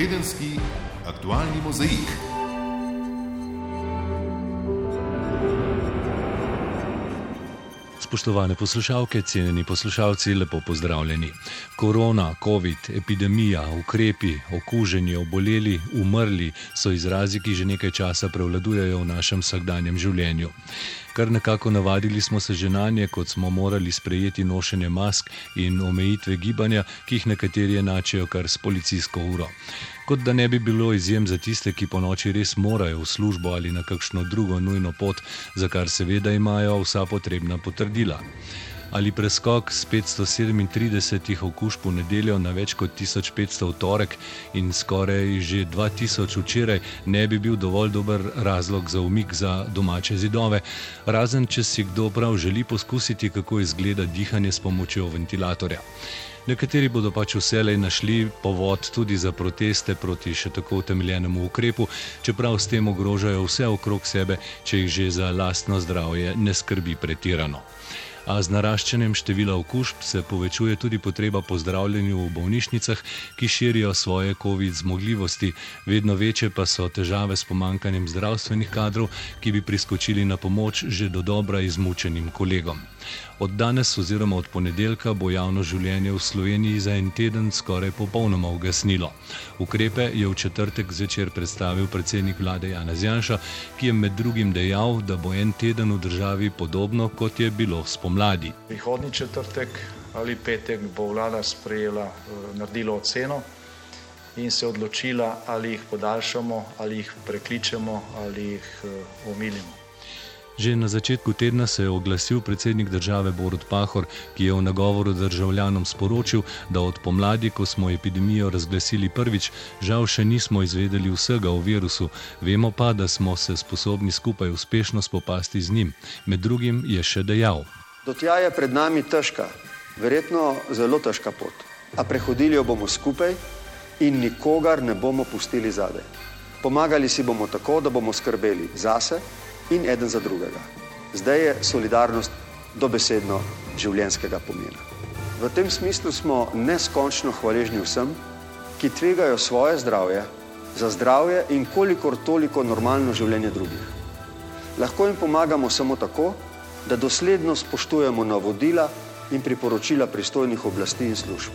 Tedenski aktualni mozaik. Spoštovane poslušalke, cenjeni poslušalci, lepo pozdravljeni. Korona, COVID, epidemija, ukrepi, okuženi, oboleli, umrli so izrazi, ki že nekaj časa prevladujejo v našem vsakdanjem življenju. Kar nekako navadili smo se že na nje, kot smo morali sprejeti nošenje mask in omejitve gibanja, ki jih nekateri enačijo kar s policijsko uro kot da ne bi bilo izjem za tiste, ki po noči res morajo v službo ali na kakšno drugo nujno pot, za kar seveda imajo vsa potrebna potrdila. Ali preskok z 537 okužb v nedeljo na več kot 1500 v torek in skoraj že 2000 včeraj ne bi bil dovolj dober razlog za umik za domače zidove, razen če si kdo prav želi poskusiti, kako izgleda dihanje s pomočjo ventilatorja. Nekateri bodo pač vselej našli povod tudi za proteste proti še tako utemeljenemu ukrepu, čeprav s tem ogrožajo vse okrog sebe, če jih že za lastno zdravje ne skrbi pretirano. A z naraščanjem števila okužb se povečuje tudi potreba po zdravljenju v bolnišnicah, ki širijo svoje COVID zmogljivosti, vedno večje pa so težave s pomankanjem zdravstvenih kadrov, ki bi priskočili na pomoč že do dobra izmučenim kolegom. Od danes oziroma od ponedeljka bo javno življenje v Sloveniji za en teden skoraj popolnoma ugasnilo. Ukrepe je v četrtek zvečer predstavil predsednik vlade Janez Janša, ki je med drugim dejal, da bo en teden v državi podobno, kot je bilo spomladi. Prihodni četrtek ali petek bo vlada sprejela, eh, naredila oceno in se odločila, ali jih podaljšamo, ali jih prekličemo, ali jih eh, omilimo. Že na začetku tedna se je oglasil predsednik države Borod Pahor, ki je v nagovoru državljanom sporočil, da od pomladi, ko smo epidemijo razglasili prvič, žal še nismo izvedeli vsega o virusu, vemo pa, da smo se sposobni skupaj uspešno spopasti z njim. Med drugim je še dejal. Do tja je pred nami težka, verjetno zelo težka pot, a prehodili jo bomo skupaj in nikogar ne bomo pustili zadaj. Pomagali si bomo tako, da bomo skrbeli zase in eden za drugega. Zdaj je solidarnost dobesedno življenskega pomena. V tem smislu smo neskončno hvaležni vsem, ki tvegajo svoje zdravje za zdravje in kolikor toliko normalno življenje drugih. Lahko jim pomagamo samo tako, da dosledno spoštujemo navodila in priporočila pristojnih oblasti in služb.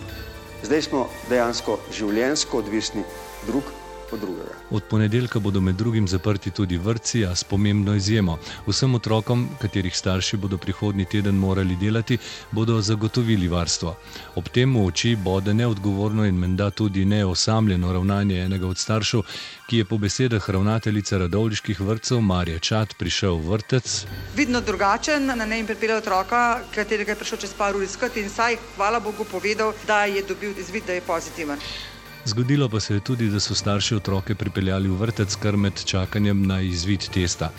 Zdaj smo dejansko življensko odvisni drug od drugega. Od ponedeljka bodo med drugim zaprti tudi vrtci, a s pomembno izjemo. Vsem otrokom, katerih starši bodo prihodnji teden morali delati, bodo zagotovili varstvo. Ob tem v oči bode neodgovorno in menda tudi neosamljeno ravnanje enega od staršev, ki je po besedah ravnateljice radovliških vrtcev Marija Čat prišel v vrtec. Vidno drugačen, na ne jim pripelje otroka, katerega je prišel čez par ur iskati in saj, hvala Bogu, povedal, da je dobil izvid, da je pozitiven. Zgodilo pa se je tudi, da so starši otroke pripeljali v vrtec kar med čakanjem na izvid testa.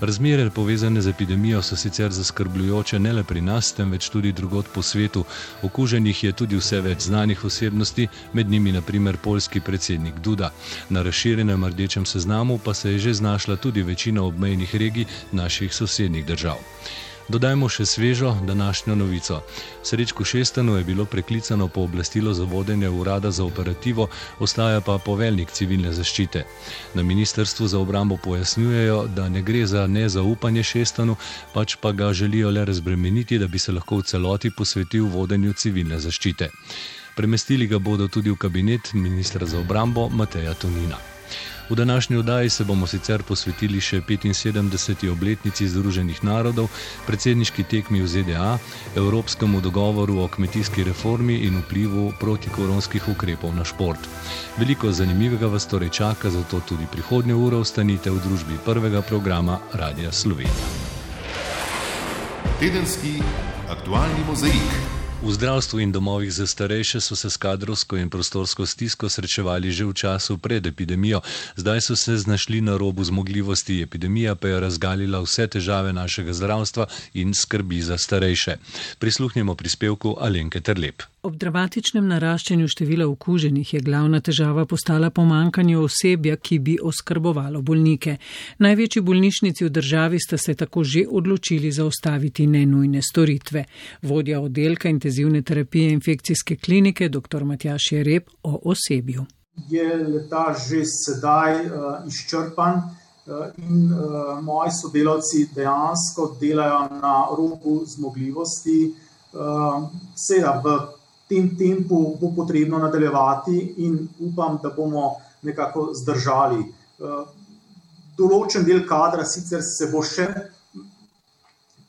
Razmere povezane z epidemijo so sicer zaskrbljujoče ne le pri nas, temveč tudi drugot po svetu. Okuženih je tudi vse več znanih osebnosti, med njimi naprimer polski predsednik Duda. Na razširjenem rdečem seznamu pa se je že znašla tudi večina obmejnih regij naših sosednjih držav. Dodajmo še svežo današnjo novico. Srečko Šestano je bilo preklicano pooblastilo za vodenje urada za operativo, ostaja pa poveljnik civilne zaščite. Na ministrstvu za obrambo pojasnjujejo, da ne gre za nezaupanje Šestanu, pač pa ga želijo le razbremeniti, da bi se lahko v celoti posvetil vodenju civilne zaščite. Premestili ga bodo tudi v kabinet ministra za obrambo Mateja Tonina. V današnji oddaji se bomo sicer posvetili še 75. obletnici Združenih narodov, predsedniški tekmi v ZDA, evropskemu dogovoru o kmetijski reformi in vplivu protikoronskih ukrepov na šport. Veliko zanimivega vas torej čaka, zato tudi prihodnje uro ostanite v družbi prvega programa Radia Slovenija. Tedenski aktualni mozaik. V zdravstvu in domovih za starejše so se s kadrovsko in prostorsko stisko srečevali že v času pred epidemijo, zdaj so se znašli na robu zmogljivosti, epidemija pa je razgalila vse težave našega zdravstva in skrbi za starejše. Prisluhnimo prispevku Alenke Terlep. Ob dramatičnem naraščanju števila okuženih je glavna težava postala pomankanje osebja, ki bi oskrbovalo bolnike. Največji bolnišnici v državi sta se tako že odločili zaustaviti nenujne storitve. Vodja oddelka intenzivne terapije infekcijske klinike dr. Matjaš Jereb o osebju. je leta že sedaj izčrpan in moji sodelavci dejansko delajo na robu zmogljivosti. Seveda v tem tempu bo potrebno nadaljevati in upam, da bomo nekako zdržali. Določen del kadra sicer se bo še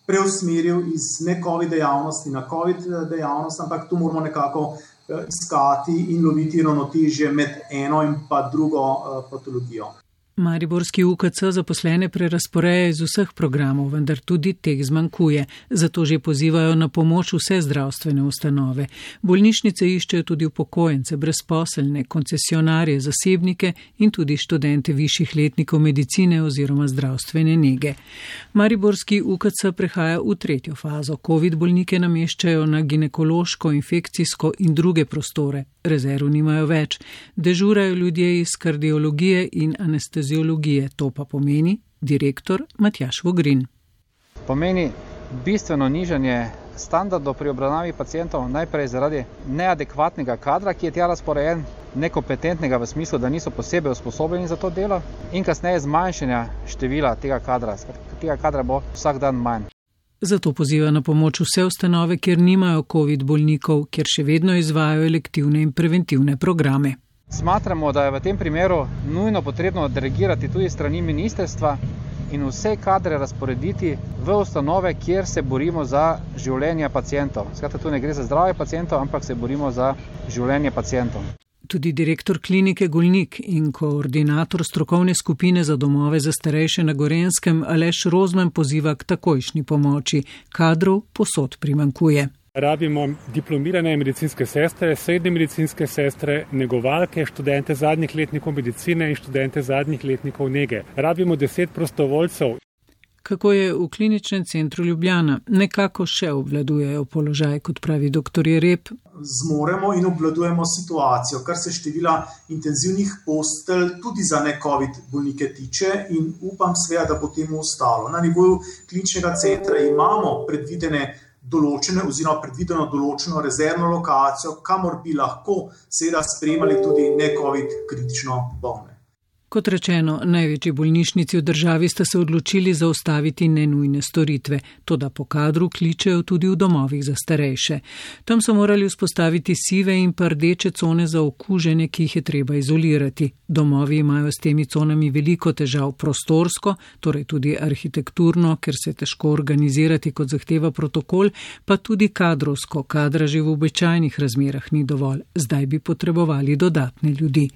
preusmeril iz ne-COVID dejavnosti na COVID dejavnost, ampak tu moramo nekako iskati in loviti ravnotežje med eno in pa drugo patologijo. Mariborski UKC zaposlene prerasporeja iz vseh programov, vendar tudi teh zmanjkuje, zato že pozivajo na pomoč vse zdravstvene ustanove. Bolnišnice iščejo tudi upokojence, brezposelne, koncesionarje, zasebnike in tudi študente višjih letnikov medicine oziroma zdravstvene nege. Mariborski UKC prehaja v tretjo fazo. COVID bolnike nameščajo na ginekološko, infekcijsko in druge prostore. Rezerv nimajo več. Dežurajo ljudje iz kardiologije in anestezijo fiziologije, to pa pomeni direktor Matjaš Vogrin. Pomeni bistveno nižanje standardov pri obravnavi pacijentov, najprej zaradi neadekvatnega kadra, ki je tja razporejen, nekompetentnega v smislu, da niso posebej usposobljeni za to delo, in kasneje zmanjšanja števila tega kadra. Tega kadra bo vsak dan manj. Zato poziva na pomoč vse ustanove, kjer nimajo COVID bolnikov, kjer še vedno izvajo elektivne in preventivne programe. Smatramo, da je v tem primeru nujno potrebno delegirati tudi strani ministerstva in vse kadre razporediti v ustanove, kjer se borimo za življenje pacijentov. Skratka, tu ne gre za zdravje pacijentov, ampak se borimo za življenje pacijentov. Tudi direktor klinike Golnik in koordinator strokovne skupine za domove za starejše na Gorenskem Aleš Rozman poziva k takojšnji pomoči. Kadrov posod primankuje. Rabimo diplomirane medicinske sestre, srednje medicinske sestre, negovalke, študente zadnjih letnikov medicine in študente zadnjih letnikov nege. Rabimo deset prostovoljcev. Kako je v kliničnem centru Ljubljana, nekako še obvladujejo položaj, kot pravi dr. Rep. Zmoremo in obvladujemo situacijo, kar se števila intenzivnih postelj tudi za ne-COVID bolnike tiče in upam sveda, da bo temu ostalo. Na nivoju kliničnega centra imamo predvidene določene oziroma predvideno določeno rezervno lokacijo, kamor bi lahko seveda spremljali tudi ne-COVID kritično bolne. Kot rečeno, največji bolnišnici v državi sta se odločili zaustaviti nenujne storitve, to da po kadru kličejo tudi v domovih za starejše. Tam so morali vzpostaviti sive in prdeče cone za okužene, ki jih je treba izolirati. Domovi imajo s temi conami veliko težav prostorsko, torej tudi arhitekturno, ker se težko organizirati kot zahteva protokol, pa tudi kadrovsko, kadra že v običajnih razmerah ni dovolj, zdaj bi potrebovali dodatne ljudi.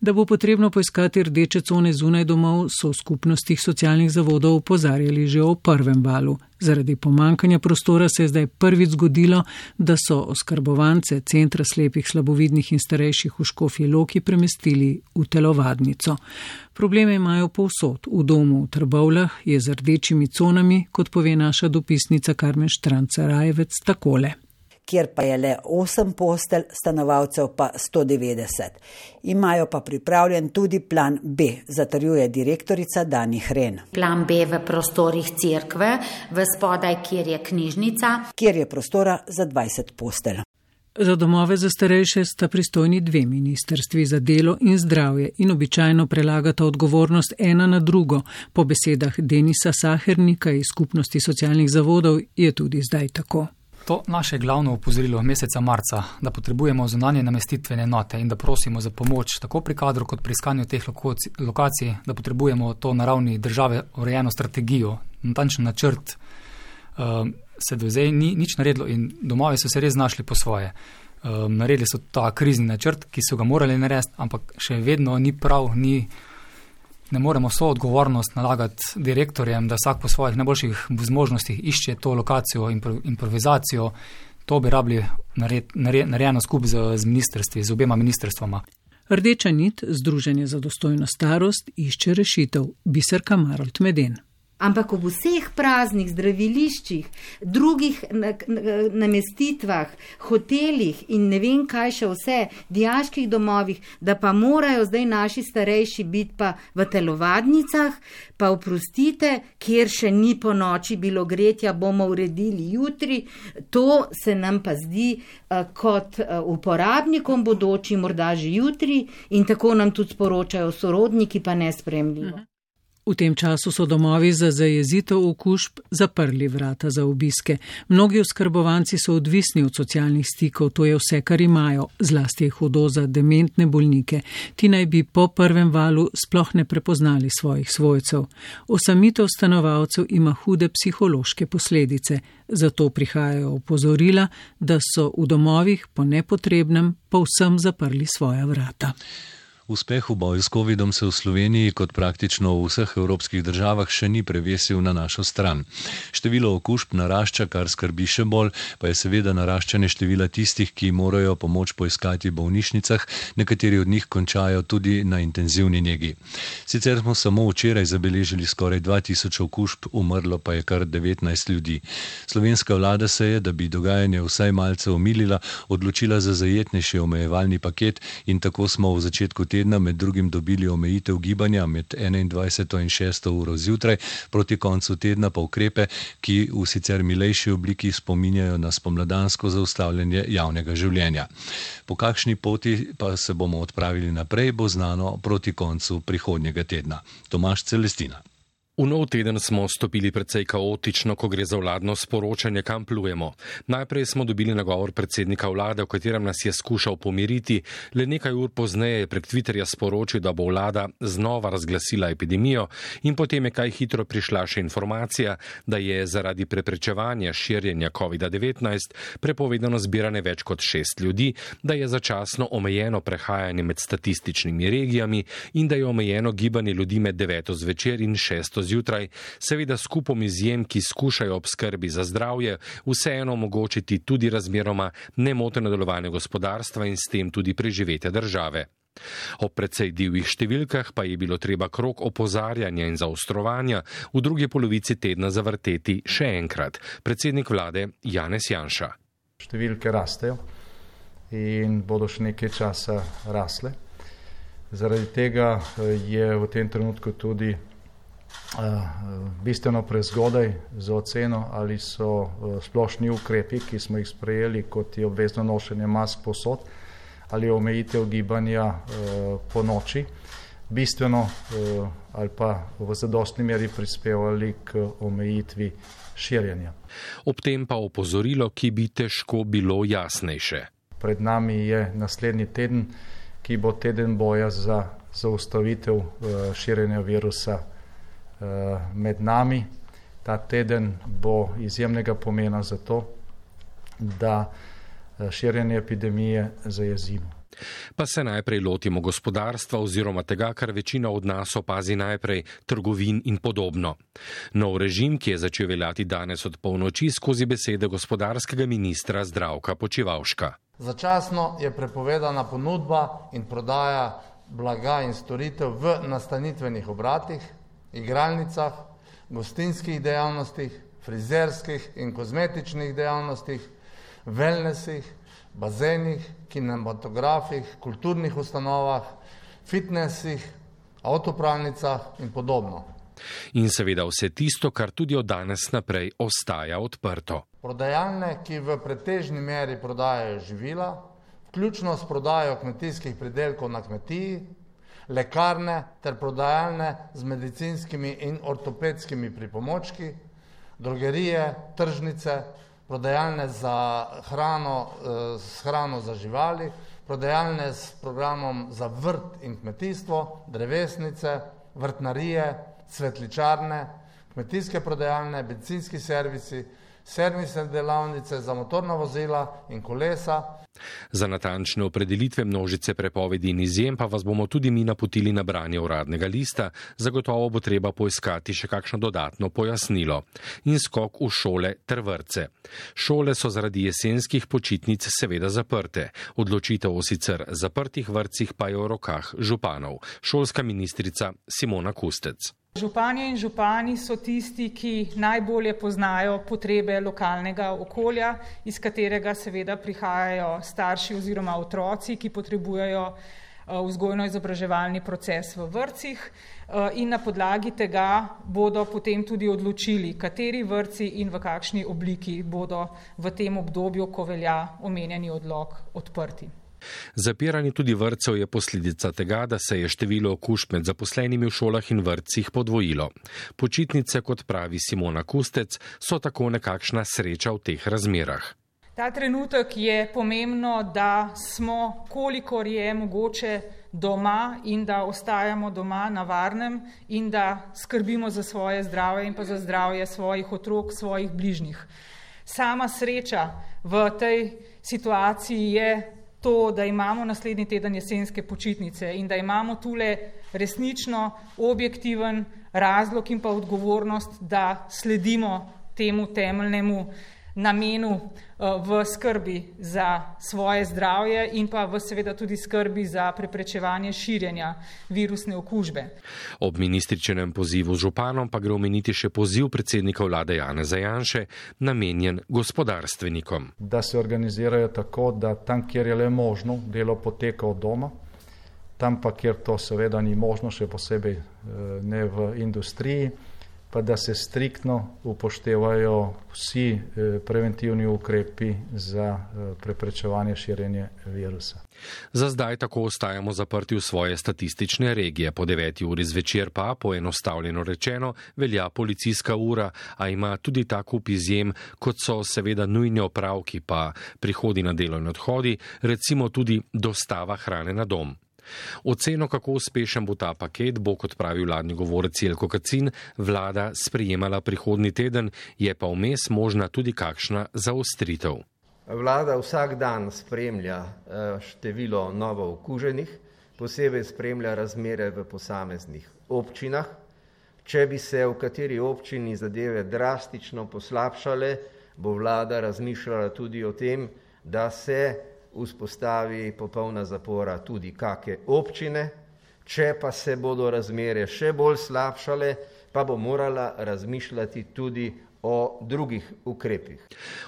Da bo potrebno poiskati rdeče cone zunaj domov, so v skupnostih socialnih zavodov upozarjali že o prvem valu. Zaradi pomankanja prostora se je zdaj prvič zgodilo, da so oskrbovance centra slepih, slabovidnih in starejših v Škofji Loki premestili v telovadnico. Probleme imajo povsod, v domu v Trbovlah je z rdečimi conami, kot pove naša dopisnica Karmen Štranca Rajevec, takole kjer pa je le 8 postelj, stanovalcev pa 190. Imajo pa pripravljen tudi plan B, zatrjuje direktorica Dani Hren. Plan B v prostorih cerkve, v spodaj, kjer je knjižnica, kjer je prostora za 20 postelj. Za domove za starejše sta pristojni dve ministrstvi za delo in zdravje in običajno prelagata odgovornost ena na drugo. Po besedah Denisa Sahernika iz skupnosti socialnih zavodov je tudi zdaj tako. To naše glavno opozorilo meseca marca, da potrebujemo zunanje namestitvene note in da prosimo za pomoč tako pri kadru kot pri iskanju teh lokacij, da potrebujemo to na ravni države urejeno strategijo, natančen načrt, um, se do zdaj ni nič naredilo in domovi so se res znašli po svoje. Um, naredili so ta krizni načrt, ki so ga morali narediti, ampak še vedno ni prav, ni ne moremo vso odgovornost nalagati direktorjem, da vsak po svojih najboljših zmožnostih išče to lokacijo in improvizacijo. To bi rabili narejeno skupaj z, z ministrstvi, z obema ministrstvoma. Rdeča nit, Združenje za dostojno starost, išče rešitev, biserka Marold Meden. Ampak ob vseh praznih zdraviliščih, drugih namestitvah, hotelih in ne vem kaj še vse, diaških domovih, da pa morajo zdaj naši starejši biti pa v telovadnicah, pa oprostite, kjer še ni po noči bilo gretja, bomo uredili jutri. To se nam pa zdi uh, kot uh, uporabnikom bodoči, morda že jutri in tako nam tudi sporočajo sorodniki, pa nespremljivo. Mhm. V tem času so domovi za zajezitev okužb zaprli vrata za obiske. Mnogi oskrbovanci so odvisni od socialnih stikov, to je vse, kar imajo, zlasti je hudo za dementne bolnike. Ti naj bi po prvem valu sploh ne prepoznali svojih svojcev. Osamitev stanovalcev ima hude psihološke posledice, zato prihajajo opozorila, da so v domovih po nepotrebnem povsem zaprli svoja vrata. Uspeh v boju s COVID-om se v Sloveniji, kot praktično v vseh evropskih državah, še ni prevesil na našo stran. Število okužb narašča, kar skrbi še bolj, pa je seveda naraščanje števila tistih, ki morajo pomoč poiskati v bolnišnicah, nekateri od njih končajo tudi na intenzivni njegi. Sicer smo samo včeraj zabeležili skoraj 2000 okužb, umrlo pa je kar 19 ljudi. Slovenska vlada se je, da bi dogajanje vsaj malce omilila, odločila za zajetnejši omejevalni paket in tako smo v začetku tega tedna med drugim dobili omejitev gibanja med 21. in 6. uro zjutraj, proti koncu tedna pa ukrepe, ki v sicer milejši obliki spominjajo na spomladansko zaustavljanje javnega življenja. Po kakšni poti pa se bomo odpravili naprej, bo znano proti koncu prihodnjega tedna. Tomaš Celestina. V nov teden smo stopili precej kaotično, ko gre za vladno sporočanje, kam plujemo. Najprej smo dobili nagovor predsednika vlade, v katerem nas je skušal pomiriti, le nekaj ur pozneje je prek Twitterja sporočil, da bo vlada znova razglasila epidemijo in potem je kaj hitro prišla še informacija, da je zaradi preprečevanja širjenja COVID-19 prepovedano zbiranje več kot šest ljudi, da je začasno omejeno prehajanje med statističnimi regijami in da je omejeno gibanje ljudi med deveto zvečer in šesto zjutraj, seveda skupom izjem, ki skušajo ob skrbi za zdravje vseeno omogočiti tudi razmeroma nemoteno delovanje gospodarstva in s tem tudi preživetje države. O precej divjih številkah pa je bilo treba krok opozarjanja in zaostrovanja v drugi polovici tedna zavrteti še enkrat. Predsednik vlade Janez Janša. Številke rastejo in bodo še nekaj časa rasle. Zaradi tega je v tem trenutku tudi Eh, bistveno prezgodaj za oceno, ali so eh, splošni ukrepi, ki smo jih sprejeli, kot je obvezno nošenje mask posod ali omejitev gibanja eh, po noči, bistveno ali pa v zadostni meri prispevali k omejitvi širjenja. Ob tem pa opozorilo, ki bi težko bilo jasnejše. Pred nami je naslednji teden, ki bo teden boja za zaustavitev širjenja virusa Eh, med nami. Ta teden bo izjemnega pomena za to, da eh, širjenje epidemije zajezimo. Pa se najprej lotimo gospodarstva oziroma tega, kar večina od nas opazi najprej, trgovin in podobno. Nov režim, ki je začel veljati danes od polnoči skozi besede gospodarskega ministra Zdravka Počivalška. Začasno je prepovedana ponudba in prodaja blaga in storitev v nastanitvenih obratih, igralnicah, gostinskih dejavnostih, frizerskih in kozmetičnih dejavnostih, wellnessih, bazenih, kinematografih, kulturnih ustanovah, fitnessih, avtopravnicah in podobno. In seveda vse tisto, kar tudi od danes naprej ostaja odprto. Prodajalne, ki v pretežni meri prodajajo živila, vključno s prodajo kmetijskih pridelkov na kmetiji, lekarne ter prodajalne z medicinskimi in ortopedskimi pripomočki, drogerije, tržnice, prodajalne za hrano, eh, hrano za živali, prodajalne s programom za vrt in kmetijstvo, drevesnice, vrtnarije, svetličarne, kmetijske prodajalne, bencinski servisi, servisne delavnice za motorna vozila in kolesa. Za natančne opredelitve množice prepovedi in izjem pa vas bomo tudi mi napotili na branje uradnega lista, zagotovo bo treba poiskati še kakšno dodatno pojasnilo. In skok v šole ter vrce. Šole so zaradi jesenskih počitnic seveda zaprte. Odločitev o sicer zaprtih vrcih pa je v rokah županov. Šolska ministrica Simona Kustec. Županje in župani so tisti, ki najbolje poznajo potrebe lokalnega okolja, iz katerega seveda prihajajo starši oziroma otroci, ki potrebujejo eh, vzgojno-izobraževalni proces v vrcih eh, in na podlagi tega bodo potem tudi odločili, kateri vrci in v kakšni obliki bodo v tem obdobju, ko velja omenjeni odlog, odprti. Zapiranje tudi vrtcev je posledica tega, da se je število okužb med zaposlenimi v šolah in vrtcih podvojilo. Počitnice, kot pravi Simona Kustec, so tako nekakšna sreča v teh razmerah. Ta trenutek je pomembno, da smo, kolikor je mogoče, doma in da ostajamo doma na varnem in da skrbimo za svoje zdravje in pa za zdravje svojih otrok, svojih bližnjih. Sama sreča v tej situaciji je to, da imamo naslednji teden jesenske počitnice in da imamo tule resnično objektiven razlog in pa odgovornost, da sledimo temu temeljnemu namenu eh, v skrbi za svoje zdravje in pa v seveda tudi skrbi za preprečevanje širjenja virusne okužbe. Ob ministričenem pozivu županom pa gre omeniti še poziv predsednika vlade Jana Zajanše, namenjen gospodarstvenikom. Da se organizirajo tako, da tam, kjer je le možno, delo poteka od doma, tam pa, kjer to seveda ni možno, še posebej eh, ne v industriji, pa da se striktno upoštevajo vsi eh, preventivni ukrepi za eh, preprečevanje širjenja virusa. Za zdaj tako ostajamo zaprti v svoje statistične regije. Po 9. uri zvečer pa, poenostavljeno rečeno, velja policijska ura, a ima tudi tak kup izjem, kot so seveda nujni opravki, pa prihodi na delo in odhodi, recimo tudi dostava hrane na dom. Oceno, kako uspešen bo ta paket, bo, kot pravi vladni govorec Jelko Kacin, vlada sprejemala prihodni teden, je pa vmes možna tudi kakšna zaostritev. Vlada vsak dan spremlja eh, število novo okuženih, posebej spremlja razmere v posameznih občinah. Če bi se v kateri občini zadeve drastično poslabšale, bo vlada razmišljala tudi o tem, da se vzpostavi popolna zapora tudi kakšne občine, če pa se bodo razmere še bolj slabšale, pa bo morala razmišljati tudi o drugih ukrepih.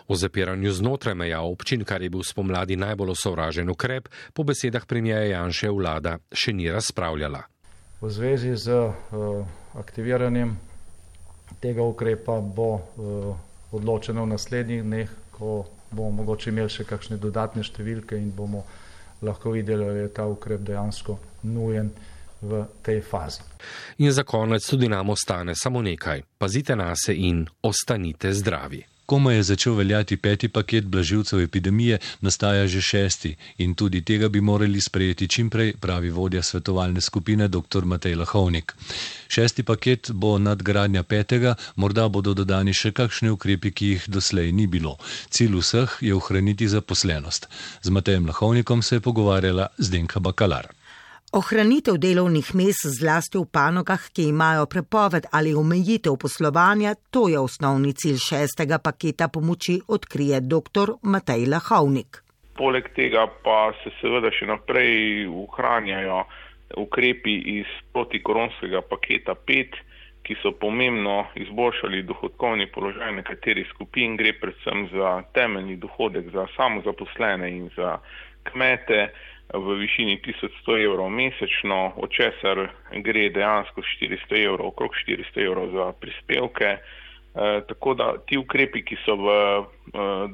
O zapiranju znotraj meja občin, kar je bil spomladi najbolj osovražen ukrep, po besedah premijeja Janše vlada še ni razpravljala. V zvezi z uh, aktiviranjem tega ukrepa bo uh, odločeno v naslednjih dneh, ko bomo mogoče imeli še kakšne dodatne številke in bomo lahko videli, ali je ta ukrep dejansko nujen v tej fazi. In za konec tudi nam ostane samo nekaj. Pazite na se in ostanite zdravi. Koma je začel veljati peti paket blaživcev epidemije, nastaja že šesti in tudi tega bi morali sprejeti čimprej, pravi vodja svetovalne skupine dr. Matej Lahovnik. Šesti paket bo nadgradnja petega, morda bodo dodani še kakšni ukrepi, ki jih doslej ni bilo. Cilj vseh je ohraniti zaposlenost. Z Matejem Lahovnikom se je pogovarjala Zdenka Bakalar. Ohranitev delovnih mest zlasti v panogah, ki imajo prepoved ali omejitev poslovanja, to je osnovni cilj šestega paketa pomoči, odkrije dr. Matej Lahovnik. Poleg tega pa se seveda še naprej ohranjajo ukrepi iz protikoronskega paketa 5, ki so pomembno izboljšali dohodkovni položaj nekaterih skupin, gre predvsem za temeljni dohodek za samozaposlene in za kmete v višini 1100 evrov mesečno, od česar gre dejansko 400 evrov, okrog 400 evrov za prispevke. E, tako da ti ukrepi, ki so v e,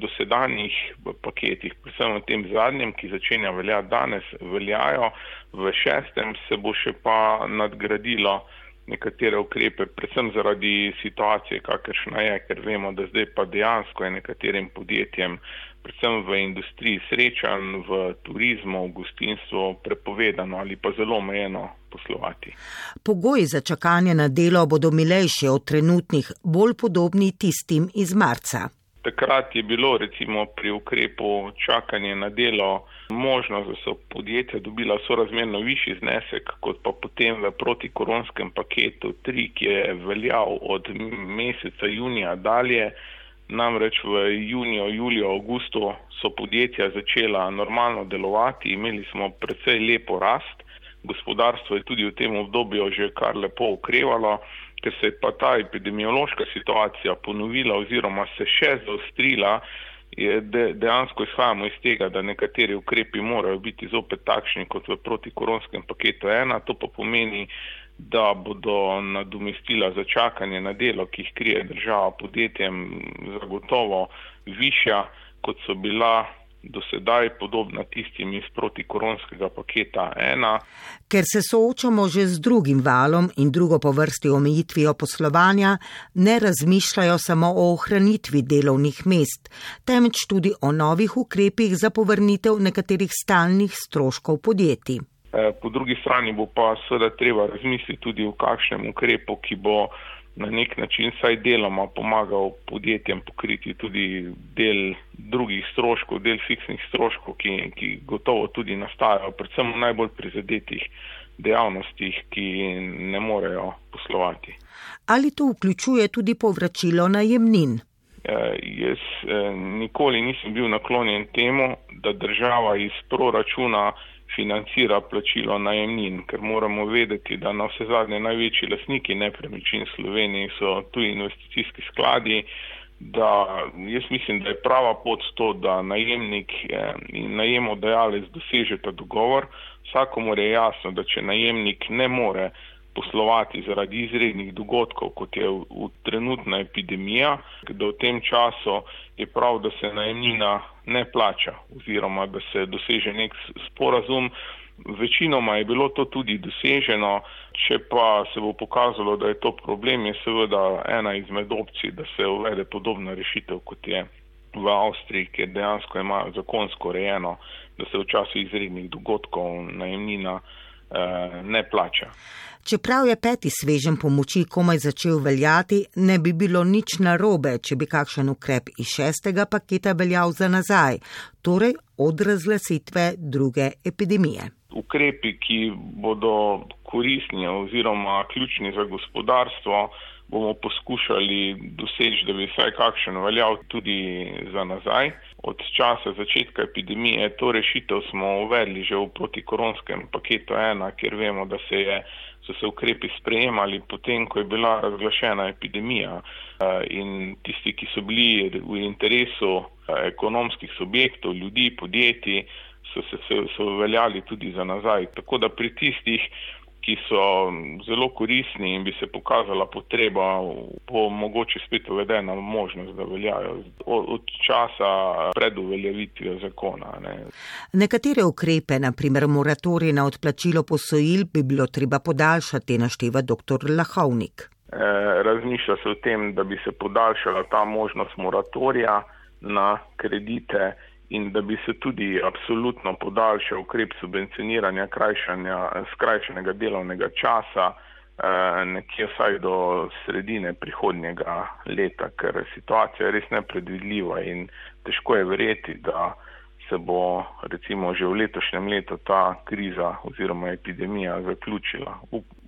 dosedanjih paketih, predvsem v tem zadnjem, ki začenja veljati danes, veljajo, v šestem se bo še pa nadgradilo nekatere ukrepe, predvsem zaradi situacije, kakršna je, ker vemo, da zdaj pa dejansko je nekaterim podjetjem predvsem v industriji srečanj, v turizmu, v gostinstvu prepovedano ali pa zelo omejeno poslovati. Pogoji za čakanje na delo bodo milejši od trenutnih, bolj podobni tistim iz marca. Takrat je bilo recimo pri ukrepu čakanje na delo možnost, da so podjetja dobila sorazmerno višji znesek, kot pa potem v protikoronskem paketu 3, ki je veljal od meseca junija dalje. Namreč v juniju, juliju, avgustu so podjetja začela normalno delovati, imeli smo precej lepo rast, gospodarstvo je tudi v tem obdobju že kar lepo ukrevalo ker se je pa ta epidemiološka situacija ponovila oziroma se še zaostrila, je de, dejansko izhajamo iz tega, da nekateri ukrepi morajo biti zopet takšni kot v protikoronskem paketu ena, to pa pomeni, da bodo nadomestila za čakanje na delo, ki jih krije država podjetjem, zagotovo višja, kot so bila do sedaj podobna tistim iz protikoronskega paketa 1. Ker se soočamo že z drugim valom in drugo po vrsti omejitvijo poslovanja, ne razmišljajo samo o ohranitvi delovnih mest, temveč tudi o novih ukrepih za povrnitev nekaterih stalnih stroškov podjetij. E, po drugi strani bo pa seveda treba razmisliti tudi o kakšnem ukrepu, ki bo na nek način saj deloma pomagal podjetjem pokriti tudi del drugih stroškov, del fiksnih stroškov, ki, ki gotovo tudi nastajajo, predvsem v najbolj prizadetih dejavnostih, ki ne morejo poslovati. Ali to vključuje tudi povračilo najemnin? Eh, jaz eh, nikoli nisem bil naklonjen temu, da država iz proračuna financira plačilo najemnin, ker moramo vedeti, da na vse zadnje največji lasniki nepremičnin Sloveniji so tu investicijski skladi, da jaz mislim, da je prava pot to, da najemnik eh, in najemodajalec dosežeta dogovor. Vsakomor je jasno, da če najemnik ne more poslovati zaradi izrednih dogodkov, kot je v, v trenutna epidemija, da v tem času je prav, da se najemnina ne plača oziroma da se doseže nek sporazum. Večinoma je bilo to tudi doseženo, če pa se bo pokazalo, da je to problem, je seveda ena izmed opcij, da se uvede podobna rešitev, kot je v Avstriji, kjer dejansko imajo zakonsko rejeno, da se v času izrednih dogodkov najemnina ne plača. Čeprav je peti svežen pomoči komaj začel veljati, ne bi bilo nič narobe, če bi kakšen ukrep iz šestega paketa veljal za nazaj, torej od razglasitve druge epidemije. Ukrepi, ki bodo koristni oziroma ključni za gospodarstvo, bomo poskušali doseči, da bi vsaj kakšen veljal tudi za nazaj. Od časa začetka epidemije to rešitev smo uvedli že v protikoronskem paketu ena, ker vemo, da se je so se ukrepi sprejemali potem, ko je bila razglašena epidemija eh, in tisti, ki so bili v interesu eh, ekonomskih subjektov, ljudi, podjetij, so se so veljali tudi za nazaj. Tako da pri tistih, ki so zelo korisni in bi se pokazala potreba, bo mogoče spet uvedena možnost, da veljajo od časa pred uveljavitvijo zakona. Ne. Nekatere ukrepe, naprimer moratorij na odplačilo posojil, bi bilo treba podaljšati, našteva dr. Lahovnik. E, razmišlja se o tem, da bi se podaljšala ta možnost moratorija na kredite in da bi se tudi absolutno podaljšal ukrep subvencioniranja skrajšanega delovnega časa eh, nekje vsaj do sredine prihodnjega leta, ker situacija je res nepredvidljiva in težko je verjeti, da se bo recimo že v letošnjem letu ta kriza oziroma epidemija zaključila.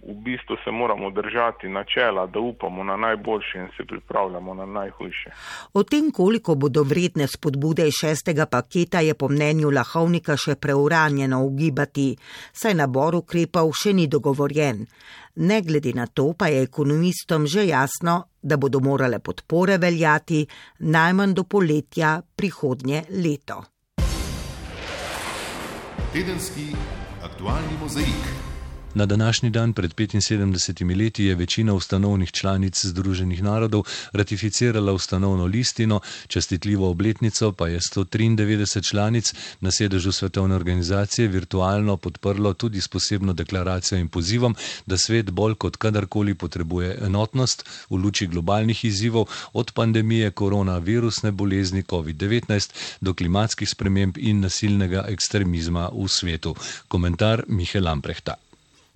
V, bistvu se moramo držati načela, da upamo na najboljše in se pripravljamo na najhujše. O tem, koliko bodo vredne spodbude iz šestega paketa, je po mnenju Lahovnika še preuranjeno ugibati, saj nabor ukrepov še ni dogovorjen. Ne glede na to, pa je ekonomistom že jasno, da bodo morale podpore veljati najmanj do poletja prihodnje leto. Tedenski aktualni mozaik. Na današnji dan pred 75 leti je večina ustanovnih članic Združenih narodov ratificirala ustanovno listino, čestitljivo obletnico pa je 193 članic na sedežu svetovne organizacije virtualno podprlo tudi s posebno deklaracijo in pozivom, da svet bolj kot kadarkoli potrebuje enotnost v luči globalnih izzivov od pandemije koronavirusne bolezni COVID-19 do klimatskih sprememb in nasilnega ekstremizma v svetu. Komentar Mihael Amprehta.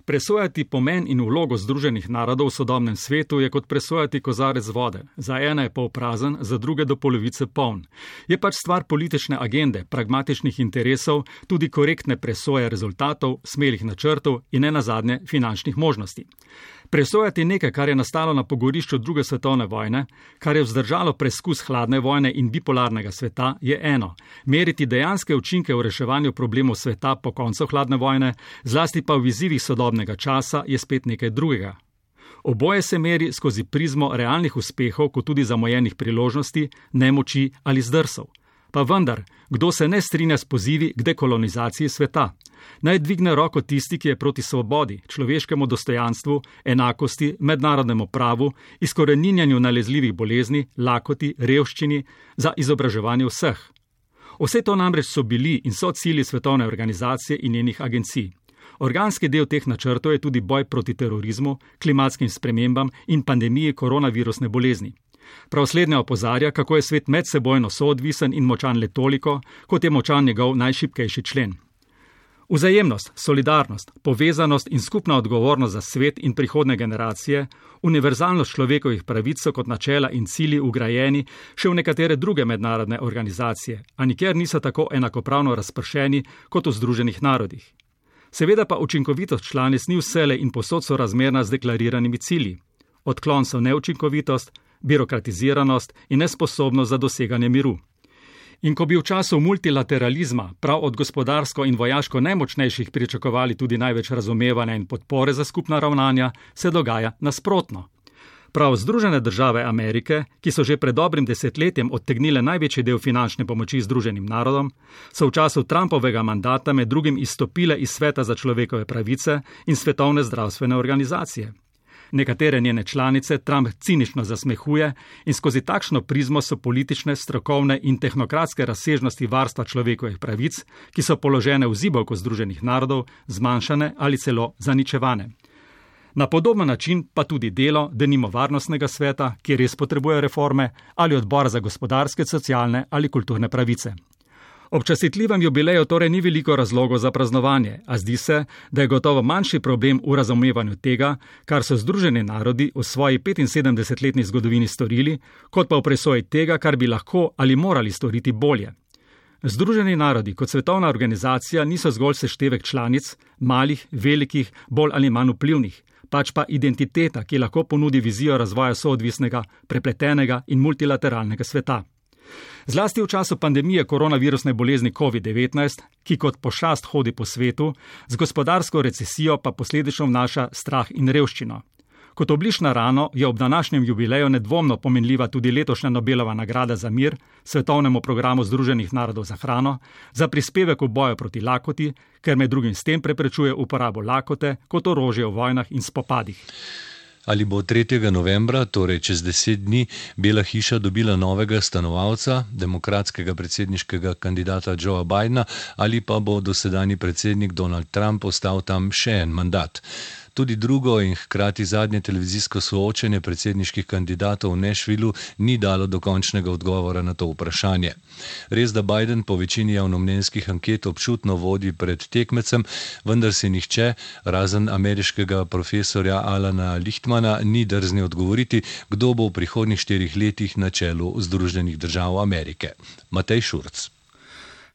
Presojati pomen in vlogo Združenih narodov v sodobnem svetu je kot presojati kozarec vode. Za ene je pol prazen, za druge do polovice poln. Je pač stvar politične agende, pragmatičnih interesov, tudi korektne presoje rezultatov, smelih načrtov in ne nazadnje finančnih možnosti. Presojati nekaj, kar je nastalo na pogorišču druge svetovne vojne, kar je vzdržalo preskus hladne vojne in bipolarnega sveta, je eno. Meriti dejanske učinke v reševanju problemov sveta po koncu hladne vojne, zlasti pa v izzivih sodobnega časa, je spet nekaj drugega. Oboje se meri skozi prizmo realnih uspehov, kot tudi zamojenih priložnosti, nemoči ali zdrsov. Pa vendar, kdo se ne strinja s pozivi k dekolonizaciji sveta? Naj dvigne roko tisti, ki je proti svobodi, človeškemu dostojanstvu, enakosti, mednarodnemu pravu, izkoreninjanju nalezljivih bolezni, lakoti, revščini, za izobraževanje vseh. Vse to namreč so bili in so cilji svetovne organizacije in njenih agencij. Organski del teh načrtov je tudi boj proti terorizmu, klimatskim spremembam in pandemiji koronavirusne bolezni. Prav slednja opozarja, kako je svet medsebojno soodvisen in močan le toliko, kot je močan njegov najšipkejši člen. Vzajemnost, solidarnost, povezanost in skupna odgovornost za svet in prihodne generacije, univerzalnost človekovih pravic so kot načela in cilji ugrajeni še v nekatere druge mednarodne organizacije, a nikjer niso tako enakopravno razpršeni kot v Združenih narodih. Seveda pa učinkovitost članic ni vsele in posod so razmerna z deklariranimi cilji. Odklon so neučinkovitost, birokratiziranost in nesposobnost za doseganje miru. In ko bi v času multilateralizma prav od gospodarsko in vojaško najmočnejših pričakovali tudi največ razumevanja in podpore za skupna ravnanja, se dogaja nasprotno. Prav Združene države Amerike, ki so že pred dobrim desetletjem odtegnile največji del finančne pomoči Združenim narodom, so v času Trumpovega mandata med drugim izstopile iz sveta za človekove pravice in svetovne zdravstvene organizacije. Nekatere njene članice Trump cinično zasmehuje in skozi takšno prizmo so politične, strokovne in tehnokratske razsežnosti varstva človekovih pravic, ki so položene v zibovko Združenih narodov, zmanjšane ali celo zaničevane. Na podoben način pa tudi delo, da nimo varnostnega sveta, ki res potrebuje reforme, ali odbor za gospodarske, socialne ali kulturne pravice. Ob častitljivem jubileju torej ni veliko razlogov za praznovanje, a zdi se, da je gotovo manjši problem v razumevanju tega, kar so Združeni narodi v svoji 75-letni zgodovini storili, kot pa v presoji tega, kar bi lahko ali morali storiti bolje. Združeni narodi kot svetovna organizacija niso zgolj seštevek članic, malih, velikih, bolj ali manj vplivnih, pač pa identiteta, ki lahko ponudi vizijo razvoja soodvisnega, prepletenega in multilateralnega sveta. Zlasti v času pandemije koronavirusne bolezni COVID-19, ki kot pošast hodi po svetu, z gospodarsko recesijo pa posledično vnaša strah in revščino. Kot oblišna rano je ob današnjem jubileju nedvomno pomenljiva tudi letošnja Nobelova nagrada za mir svetovnemu programu Združenih narodov za hrano za prispevek v boju proti lakoti, ker med drugim s tem preprečuje uporabo lakote kot orožje v vojnah in spopadih. Ali bo 3. novembra, torej čez deset dni, Bela hiša dobila novega stanovalca, demokratskega predsedniškega kandidata Joea Bidna, ali pa bo dosedani predsednik Donald Trump ostal tam še en mandat. Tudi drugo in hkrati zadnje televizijsko soočenje predsedniških kandidatov v Nešvilu ni dalo dokončnega odgovora na to vprašanje. Res, da Biden po večini javnomnenjskih anket občutno vodi pred tekmecem, vendar se nihče, razen ameriškega profesorja Alana Lichtmana, ni drzni odgovoriti, kdo bo v prihodnjih štirih letih na čelu Združenih držav Amerike. Matej Šurc.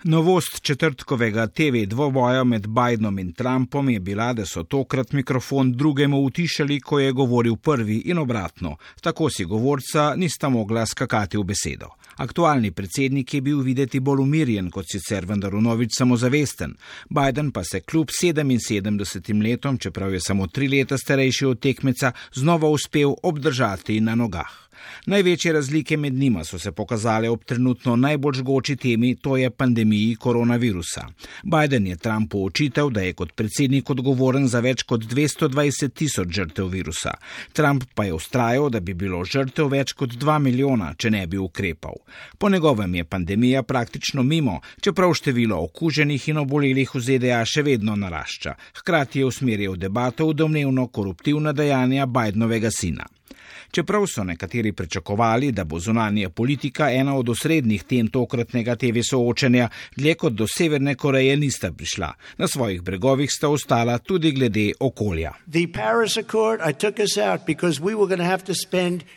Novost četrtkovega TV dvoboja med Bidenom in Trumpom je bila, da so tokrat mikrofon drugemu utišali, ko je govoril prvi in obratno, tako si govorca nista mogla skakati v besedo. Aktualni predsednik je bil videti bolj umirjen kot sicer, vendar v novič samozavesten. Biden pa se kljub 77 letom, čeprav je samo tri leta starejši od tekmeca, znova uspel obdržati na nogah. Največje razlike med njima so se pokazale ob trenutno najbolj žgoči temi, to je pandemiji koronavirusa. Biden je Trumpu očital, da je kot predsednik odgovoren za več kot 220 tisoč žrtev virusa. Trump pa je ustrajal, da bi bilo žrtev več kot 2 milijona, če ne bi ukrepal. Po njegovem je pandemija praktično mimo, čeprav število okuženih in obolelih v ZDA še vedno narašča. Hkrati je usmeril debato v domnevno koruptivna dejanja Bidenovega sina. Čeprav so nekateri pričakovali, da bo zunanja politika ena od osrednjih tem tokratnega TV soočenja, dlje kot do Severne Koreje nista prišla. Na svojih bregovih sta ostala tudi glede okolja.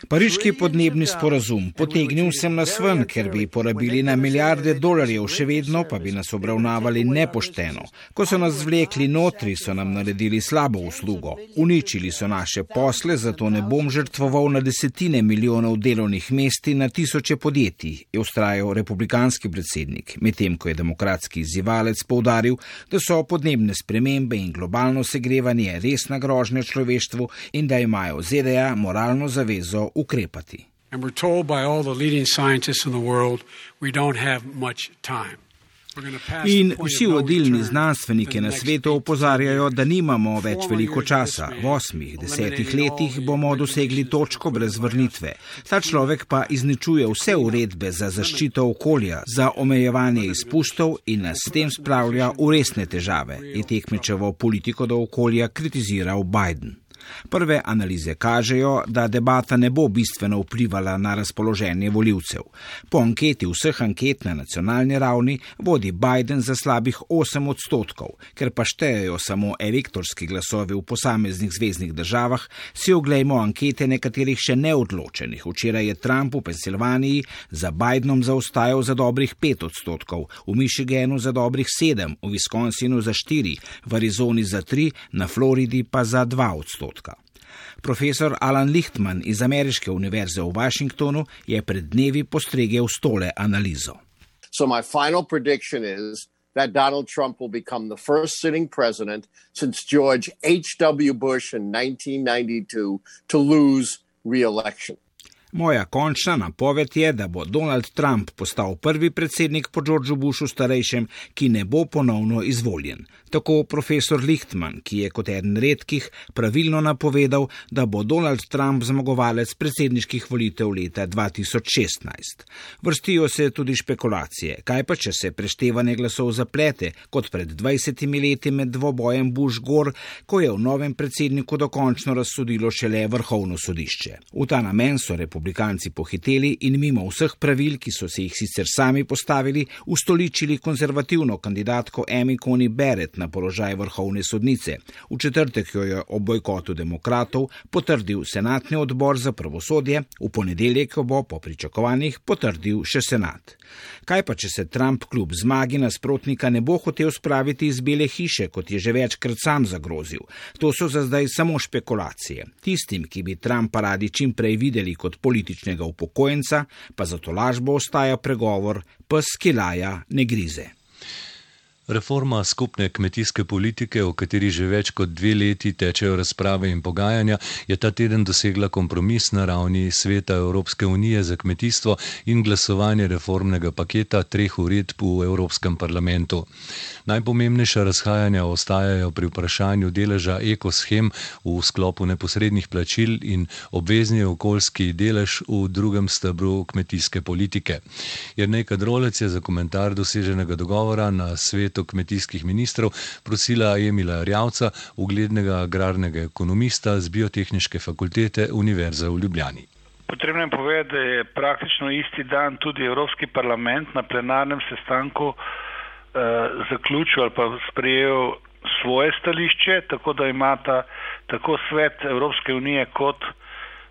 Pariški podnebni sporazum potegnil sem nas ven, ker bi porabili na milijarde dolarjev, še vedno pa bi nas obravnavali nepošteno. Ko so nas zvlekli notri, so nam naredili slabo uslugo. Uničili so naše posle, zato ne bom želel žrtvoval na desetine milijonov delovnih mest in na tisoče podjetij, je ustrajal republikanski predsednik, medtem ko je demokratski izzivalec povdaril, da so podnebne spremembe in globalno segrevanje resna grožnja človeštvu in da imajo ZDA moralno zavezo ukrepati. And we're told by all the leading scientists in the world we don't have much time. In vsi vodilni znanstveniki na svetu opozarjajo, da nimamo več veliko časa. V osmih, desetih letih bomo dosegli točko brez vrnitve. Ta človek pa izničuje vse uredbe za zaščito okolja, za omejevanje izpustov in nas s tem spravlja v resne težave, je tekmečevo politiko do okolja kritiziral Biden. Prve analize kažejo, da debata ne bo bistveno vplivala na razpoloženje voljivcev. Po anketi vseh anket na nacionalni ravni vodi Biden za slabih 8 odstotkov, ker pa štejejo samo elektorski glasovi v posameznih zvezdnih državah, si oglejmo ankete nekaterih še neodločenih. Včeraj je Trump v Pensilvaniji za Bidenom zaostajal za dobrih 5 odstotkov, v Michiganu za dobrih 7, v Wisconsinu za 4, v Arizoni za 3, na Floridi pa za 2 odstotka dogodka. Profesor Alan Lichtman iz Ameriške univerze v Washingtonu je pred dnevi postregel s tole analizo. So my final prediction is that Donald Trump will become the first sitting president since George H.W. Bush in 1992 to lose re-election. Moja končna napoved je, da bo Donald Trump postal prvi predsednik po Georgeu Bushu starejšem, ki ne bo ponovno izvoljen. Tako profesor Lichtman, ki je kot eden redkih pravilno napovedal, da bo Donald Trump zmagovalec predsedniških volitev leta 2016. Vrstijo se tudi špekulacije, kaj pa če se preštevanje glasov zaplete, kot pred 20 leti med dvobojem Bush-Gor, ko je v novem predsedniku dokončno razsodilo šele vrhovno sodišče. V ta namen so republikanci republikanci pohiteli in mimo vseh pravil, ki so se jih sicer sami postavili, ustoličili konzervativno kandidatko Amy Coney Barrett na položaj vrhovne sodnice. V četrtek jo je o bojkotu demokratov potrdil senatni odbor za pravosodje, v ponedeljek bo po pričakovanjih potrdil še senat. Kaj pa, če se Trump kljub zmagi nasprotnika ne bo hotel spraviti iz bele hiše, kot je že večkrat sam zagrozil? To so za zdaj samo špekulacije. Tistim, ki bi Trumpa radi čim prej videli kot politični, političnega upokojenca, pa za to lažbo ostaja pregovor: pes, ki laja, ne grize. Reforma skupne kmetijske politike, o kateri že več kot dve leti tečejo razprave in pogajanja, je ta teden dosegla kompromis na ravni Sveta Evropske unije za kmetijstvo in glasovanje reformnega paketa treh uredb v Evropskem parlamentu. Najpomembnejša razhajanja ostajajo pri vprašanju deleža ekoshem v sklopu neposrednih plačil in obvezni okoljski delež v drugem stebru kmetijske politike. Jernej Kadrolec je za komentar doseženega dogovora na svetu kmetijskih ministrov prosila Emila Rjavca, uglednega agrarnega ekonomista z biotehniške fakultete Univerze v Ljubljani. Potrebno je povedati, da je praktično isti dan tudi Evropski parlament na plenarnem sestanku zaključil ali pa sprejel svoje stališče, tako da imata tako svet Evropske unije kot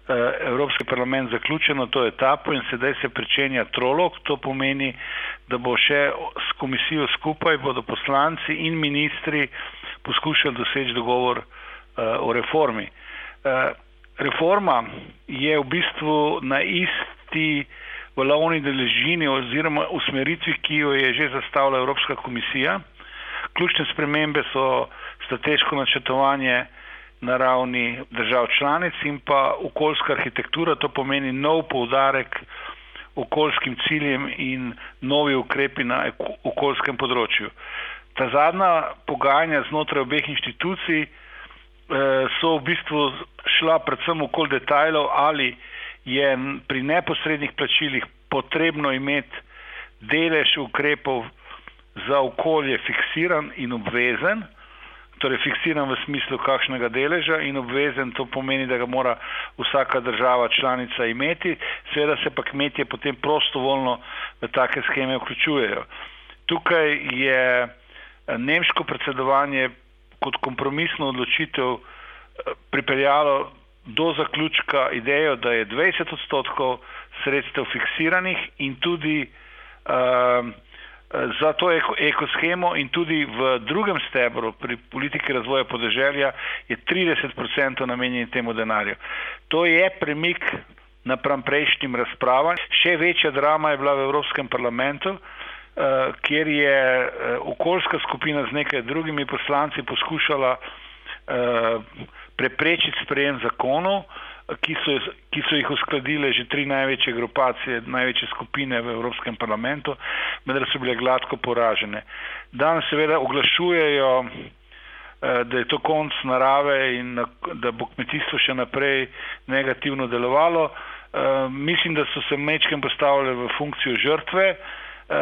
Eh, Evropski parlament zaključeno to etapo in sedaj se pričenja trolog. To pomeni, da bo še s komisijo skupaj bodo poslanci in ministri poskušali doseči dogovor uh, o reformi. Reforma je v bistvu na isti valovni deležini oziroma usmeritvi, ki jo je že zastavila Evropska komisija. Ključne spremembe so strateško načrtovanje na ravni držav članic in pa okoljska arhitektura, to pomeni nov poudarek okoljskim ciljem in novi ukrepi na okoljskem področju. Ta zadnja pogajanja znotraj obeh inštitucij eh, so v bistvu šla predvsem okoli detajlov, ali je pri neposrednih plačilih potrebno imeti delež ukrepov za okolje fiksiran in obvezen, torej fiksiran v smislu kakšnega deleža in obvezen to pomeni, da ga mora vsaka država članica imeti, seveda se pa kmetje potem prostovoljno v take scheme vključujejo. Tukaj je eh, nemško predsedovanje kot kompromisno odločitev eh, pripeljalo do zaključka idejo, da je 20 odstotkov sredstev fiksiranih in tudi uh, za to ekoshemo in tudi v drugem stebru pri politiki razvoja podeželja je 30% namenjen temu denarju. To je premik napram prejšnjim razpravam. Še večja drama je bila v Evropskem parlamentu, eh, kjer je eh, okoljska skupina z nekaj drugimi poslanci poskušala eh, preprečiti sprejem zakonov, ki so, ki so jih uskladile že tri največje grupacije, največje skupine v Evropskem parlamentu, vendar so bile gladko poražene. Danes seveda oglašujejo, eh, da je to konc narave in da bo kmetijstvo še naprej negativno delovalo. Eh, mislim, da so se mečkem postavljali v funkcijo žrtve. Uh,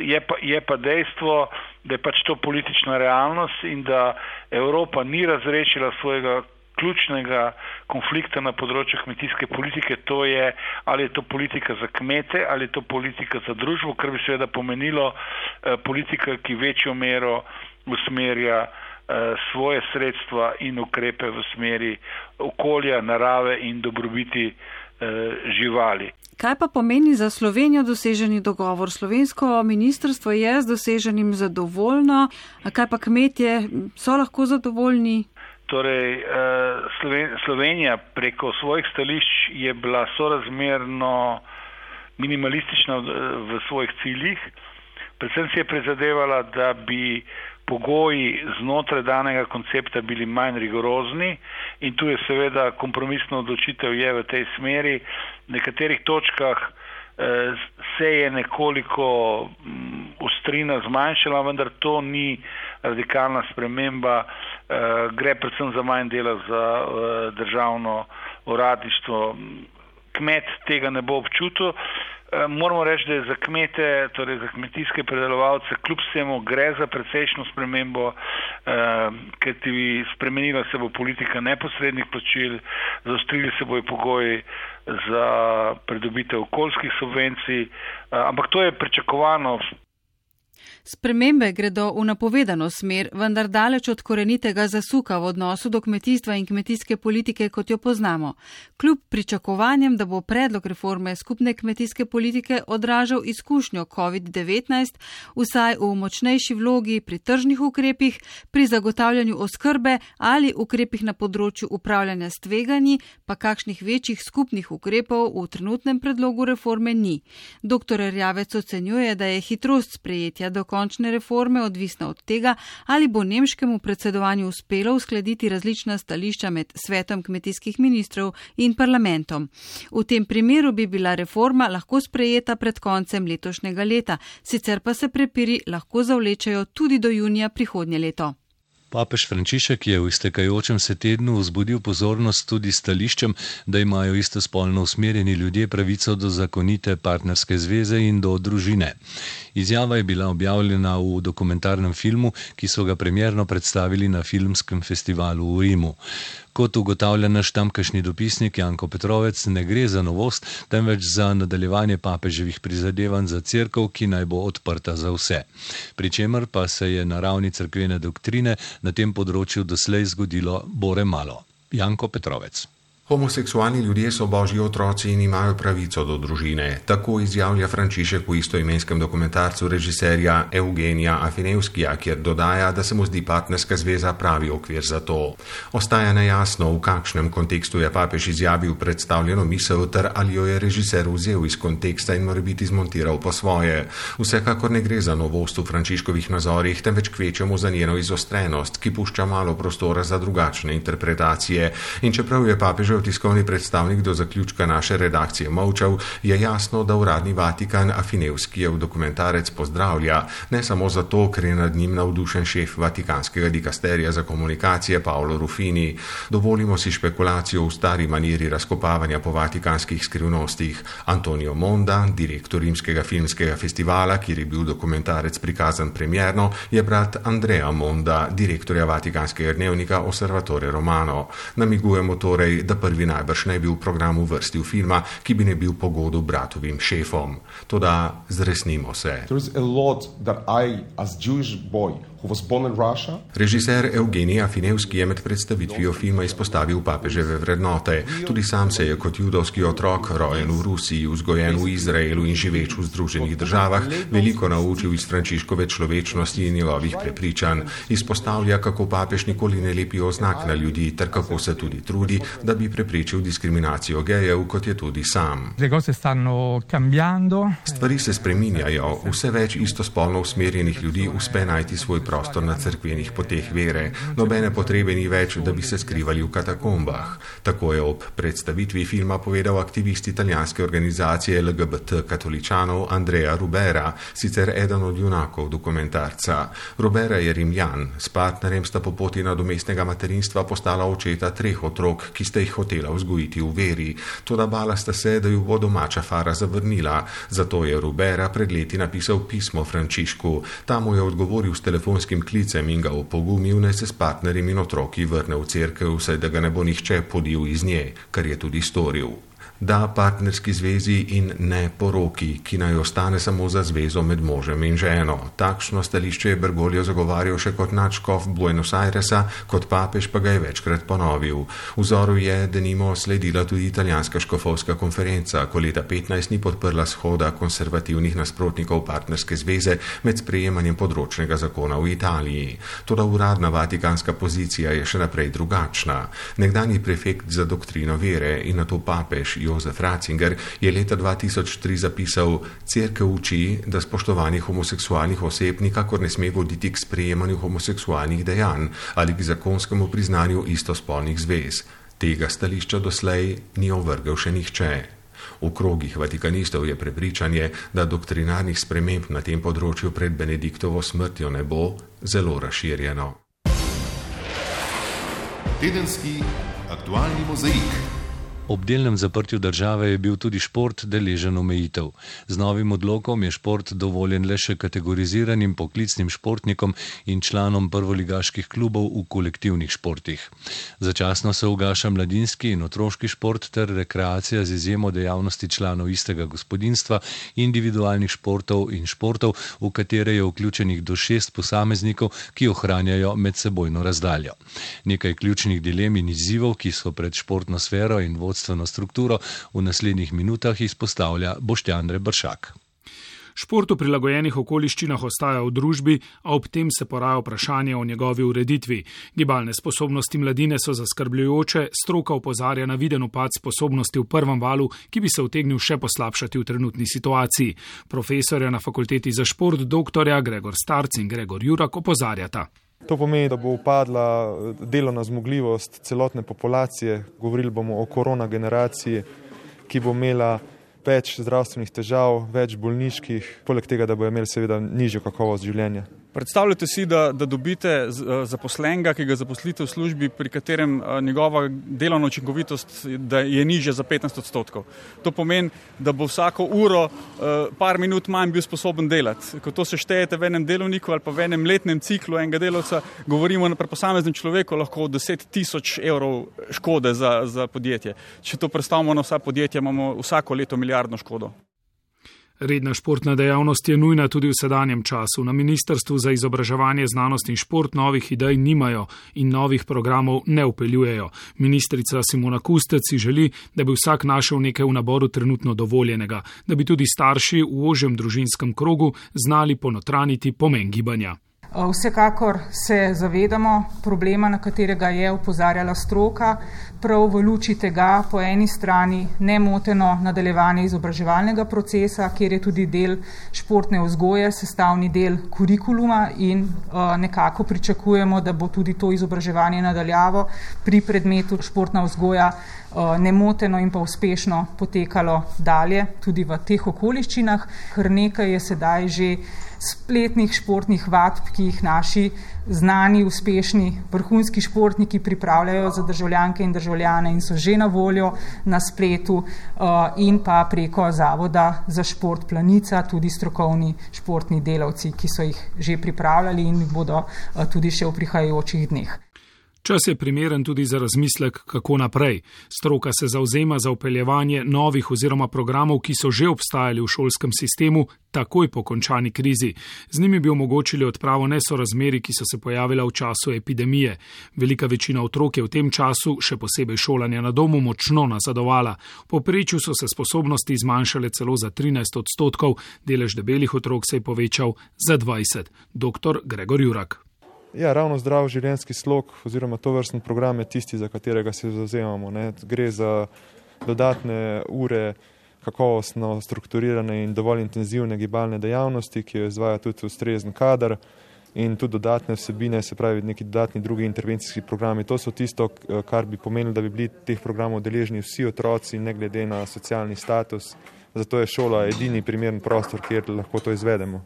je, pa, je pa dejstvo, da je pač to politična realnost in da Evropa ni razrešila svojega ključnega konflikta na področju kmetijske politike, to je ali je to politika za kmete ali je to politika za družbo, kar bi seveda pomenilo eh, politika, ki večjo mero usmerja eh, svoje sredstva in ukrepe v smeri okolja, narave in dobrobiti eh, živali. Kaj pa pomeni za Slovenijo doseženi dogovor? Slovensko ministrstvo je z doseženim zadovoljno, kaj pa kmetje so lahko zadovoljni? Torej, eh, Slovenija preko svojih stališč je bila sorazmerno minimalistična v svojih ciljih. Predvsem si je prizadevala, da bi pogoji znotraj danega koncepta bili manj rigorozni in tu je seveda kompromisno odločitev je v tej smeri. V nekaterih točkah eh, se je nekoliko mm, zmanjšala, vendar to ni radikalna sprememba, eh, gre predvsem za manj dela za eh, državno uradništvo. Kmet tega ne bo občutil. Eh, moramo reči, da je za kmete, torej za kmetijske predelovalce, kljub vsemu gre za precejšno spremembo, ker ti spremenila se bo politika neposrednih plačil, zaostrili se bojo pogoji za pridobitev okoljskih subvencij, ampak to je pričakovano, Spremembe gredo v napovedano smer, vendar daleč od korenitega zasuka v odnosu do kmetijstva in kmetijske politike, kot jo poznamo. Kljub pričakovanjem, da bo predlog reforme skupne kmetijske politike odražal izkušnjo COVID-19, vsaj v močnejši vlogi pri tržnih ukrepih, pri zagotavljanju oskrbe ali ukrepih na področju upravljanja s tveganji, pa kakšnih večjih skupnih ukrepov v trenutnem predlogu reforme ni. Dr. Rjavec ocenjuje, da je hitrost sprejetja do končne reforme odvisna od tega, ali bo nemškemu predsedovanju uspelo uskladiti različna stališča med svetom kmetijskih ministrov in parlamentom. V tem primeru bi bila reforma lahko sprejeta pred koncem letošnjega leta, sicer pa se prepiri lahko zavlečajo tudi do junija prihodnje leto. Papež Frančišek je v iztekajočem se tednu vzbudil pozornost tudi stališčem, da imajo istospolno usmerjeni ljudje pravico do zakonite partnerske zveze in do družine. Izjava je bila objavljena v dokumentarnem filmu, ki so ga premjerno predstavili na filmskem festivalu v Rimu. Kot ugotavlja naš tamkajšnji dopisnik Janko Petrovec, ne gre za novost, temveč za nadaljevanje papeževih prizadevanj za crkv, ki naj bo odprta za vse. Pričemer pa se je na ravni crkvene doktrine na tem področju doslej zgodilo bore malo. Janko Petrovec. Homoseksualni ljudje so božji otroci in imajo pravico do družine. Tako izjavlja Frančišek v istoimenskem dokumentarcu režiserja Eugenija Afinevskija, kjer dodaja, da se mu zdi partnerska zveza pravi okvir za to. Ostaja nejasno, v kakšnem kontekstu je papež izjavil predstavljeno misel, ter ali jo je režiser vzel iz konteksta in morebiti zmontiral po svoje. Vsekakor ne gre za novost v Frančiškovih nazorih, temveč kvečemu za njeno izostrenost, ki pušča malo prostora za drugačne interpretacije. In čeprav je papež tiskovni predstavnik do zaključka naše redakcije Movčev, je jasno, da uradni Vatikan Afinevskijev dokumentarec pozdravlja, ne samo zato, ker je nad njim navdušen šef Vatikanskega dikasterija za komunikacije Paolo Rufini. Dovolimo si špekulacijo v stari maniri razkopavanja po vatikanskih skrivnostih. Antonio Monda, direktor Rimskega filmskega festivala, kjer je bil dokumentarec prikazan premjerno, je brat Andrea Monda, direktorja Vatikanskega dnevnika Osservatore Romano. Namigujemo torej, da prvi najbrž ne bi v programu vrstil filma, ki bi ne bil pogodu bratovim šefom. Toda zresnimo se. Režiser Evgenij Afinevski je med predstavitvijo filma izpostavil papeževe vrednote. Tudi sam se je kot judovski otrok, rojen v Rusiji, vzgojen v Izraelu in živeč v Združenih državah, veliko naučil iz Frančiškove človečnosti in njegovih prepričanj. Izpostavlja, kako papež nikoli ne lepi oznak na ljudi, ter kako se tudi trudi, da bi preprečil diskriminacijo gejev, kot je tudi sam. Stvari se spreminjajo, vse več istospolno usmerjenih ljudi uspe najti svoj prostor prostor na crkvenih poteh vere, nobene potrebe ni več, da bi se skrivali v katakombah. Tako je ob predstavitvi filma povedal aktivist italijanske organizacije LGBT katoličanov Andrea Rubera, sicer eden od junakov dokumentarca. Rubera je rimljan, s partnerjem sta po poti nadomestnega materinstva postala očeta treh otrok, ki sta jih hotela vzgojiti v veri. Toda bala sta se, da ju bo domača fara zavrnila, zato je Rubera pred leti napisal pismo Frančišku. Tam mu je odgovoril s telefonskim telefonskim klicem in ga opogumil, naj se s partnerjem in otroki vrne v cerkev, saj da ga ne bo nihče podil iz nje, kar je tudi storil da partnerski zvezi in ne poroki, ki naj ostane samo za zvezo med možem in ženo. Takšno stališče je Bergoglio zagovarjal še kot načkov Buenos Airesa, kot papež pa ga je večkrat ponovil. Vzoru je, da nimo sledila tudi italijanska škofovska konferenca, ko leta 15 ni podprla shoda konservativnih nasprotnikov partnerske zveze med sprejemanjem področnega zakona v Italiji. Toda uradna vatikanska pozicija je še naprej drugačna. Nekdani prefekt za doktrino vere in na to papež Jozef Ratzinger je leta 2003 zapisal: Cerkev uči, da spoštovanje homoseksualnih oseb nikakor ne sme voditi k sprejemanju homoseksualnih dejanj ali k zakonskemu priznanju istospolnih zvez. Tega stališča doslej ni ovrgel še nihče. V krogih vatikanistov je prepričanje, da doktrinarnih sprememb na tem področju pred Benediktovo smrtjo ne bo zelo razširjeno. Tedenski aktualni mozaik. Ob delnem zaprtju države je bil tudi šport deležen omejitev. Z novim odlokom je šport dovoljen le še kategoriziranim poklicnim športnikom in članom prvoligaških klubov v kolektivnih športih. Začasno se ugaša mladinski in otroški šport ter rekreacija z izjemo dejavnosti članov istega gospodinstva, individualnih športov in športov, v katere je vključenih do šest posameznikov, ki ohranjajo medsebojno razdaljo. Nekaj ključnih dilem in izzivov, ki so pred športno sfero in vodstvo vodstveno strukturo v naslednjih minutah izpostavlja Boštjan Rebršak. Športu prilagojenih okoliščinah ostaja v družbi, a ob tem se poraja vprašanje o njegovi ureditvi. Gibalne sposobnosti mladine so zaskrbljujoče, stroka opozarja na viden upad sposobnosti v prvem valu, ki bi se utegnil še poslabšati v trenutni situaciji. Profesorja na fakulteti za šport, dr. Gregor Starc in Gregor Jurak opozarjata. To pomeni, da bo upadla delovna zmogljivost celotne populacije. Govorili bomo o korona generaciji, ki bo imela več zdravstvenih težav, več bolniških, poleg tega, da bo imela seveda nižjo kakovost življenja. Predstavljate si, da, da dobite eh, zaposlenega, ki ga zaposlite v službi, pri katerem eh, njegova delovna učinkovitost je nižja za 15 odstotkov. To pomeni, da bo vsako uro eh, par minut manj bil sposoben delati. Ko to seštejete v enem delovniku ali pa v enem letnem ciklu enega delovca, govorimo na preposameznem človeku lahko o 10 tisoč evrov škode za, za podjetje. Če to predstavimo na vsa podjetja, imamo vsako leto milijardno škodo. Redna športna dejavnost je nujna tudi v sedanjem času. Na Ministrstvu za izobraževanje, znanost in šport novih idej nimajo in novih programov ne upeljujejo. Ministrica Simona Kustec si želi, da bi vsak našel nekaj v naboru trenutno dovoljenega, da bi tudi starši v ožjem družinskem krogu znali ponotraniti pomen gibanja. Vsekakor se zavedamo problema, na katerega je upozarjala stroka, prav v luči tega po eni strani nemoteno nadaljevanje izobraževalnega procesa, kjer je tudi del športne vzgoje, sestavni del kurikuluma in nekako pričakujemo, da bo tudi to izobraževanje nadaljavo pri predmetu športna vzgoja nemoteno in pa uspešno potekalo dalje tudi v teh okoliščinah. Kar nekaj je sedaj že spletnih športnih vadb, ki jih naši znani, uspešni, vrhunski športniki pripravljajo za državljanke in državljane in so že na voljo na spletu in pa preko Zavoda za šport Planica, tudi strokovni športni delavci, ki so jih že pripravljali in bodo tudi še v prihajajočih dneh. Čas je primeren tudi za razmislek, kako naprej. Stroka se zauzema za upeljevanje novih oziroma programov, ki so že obstajali v šolskem sistemu, takoj po končani krizi. Z njimi bi omogočili odpravo nesorazmeri, ki so se pojavila v času epidemije. Velika večina otrok je v tem času, še posebej šolanja na domu, močno nazadovala. Poprečju so se sposobnosti zmanjšale celo za 13 odstotkov, delež debelih otrok se je povečal za 20. Dr. Gregor Jurak. Ja, ravno zdrav življenjski slog oziroma to vrstni program je tisti, za katerega se zauzemamo. Ne. Gre za dodatne ure kakovostno strukturirane in dovolj intenzivne gibalne dejavnosti, ki jo izvaja tudi ustrezen kader in tudi dodatne vsebine, se pravi neki dodatni drugi intervencijski programi. To so tisto, kar bi pomenilo, da bi bili teh programov deležni vsi otroci, ne glede na socialni status. Zato je šola edini primern prostor, kjer lahko to izvedemo.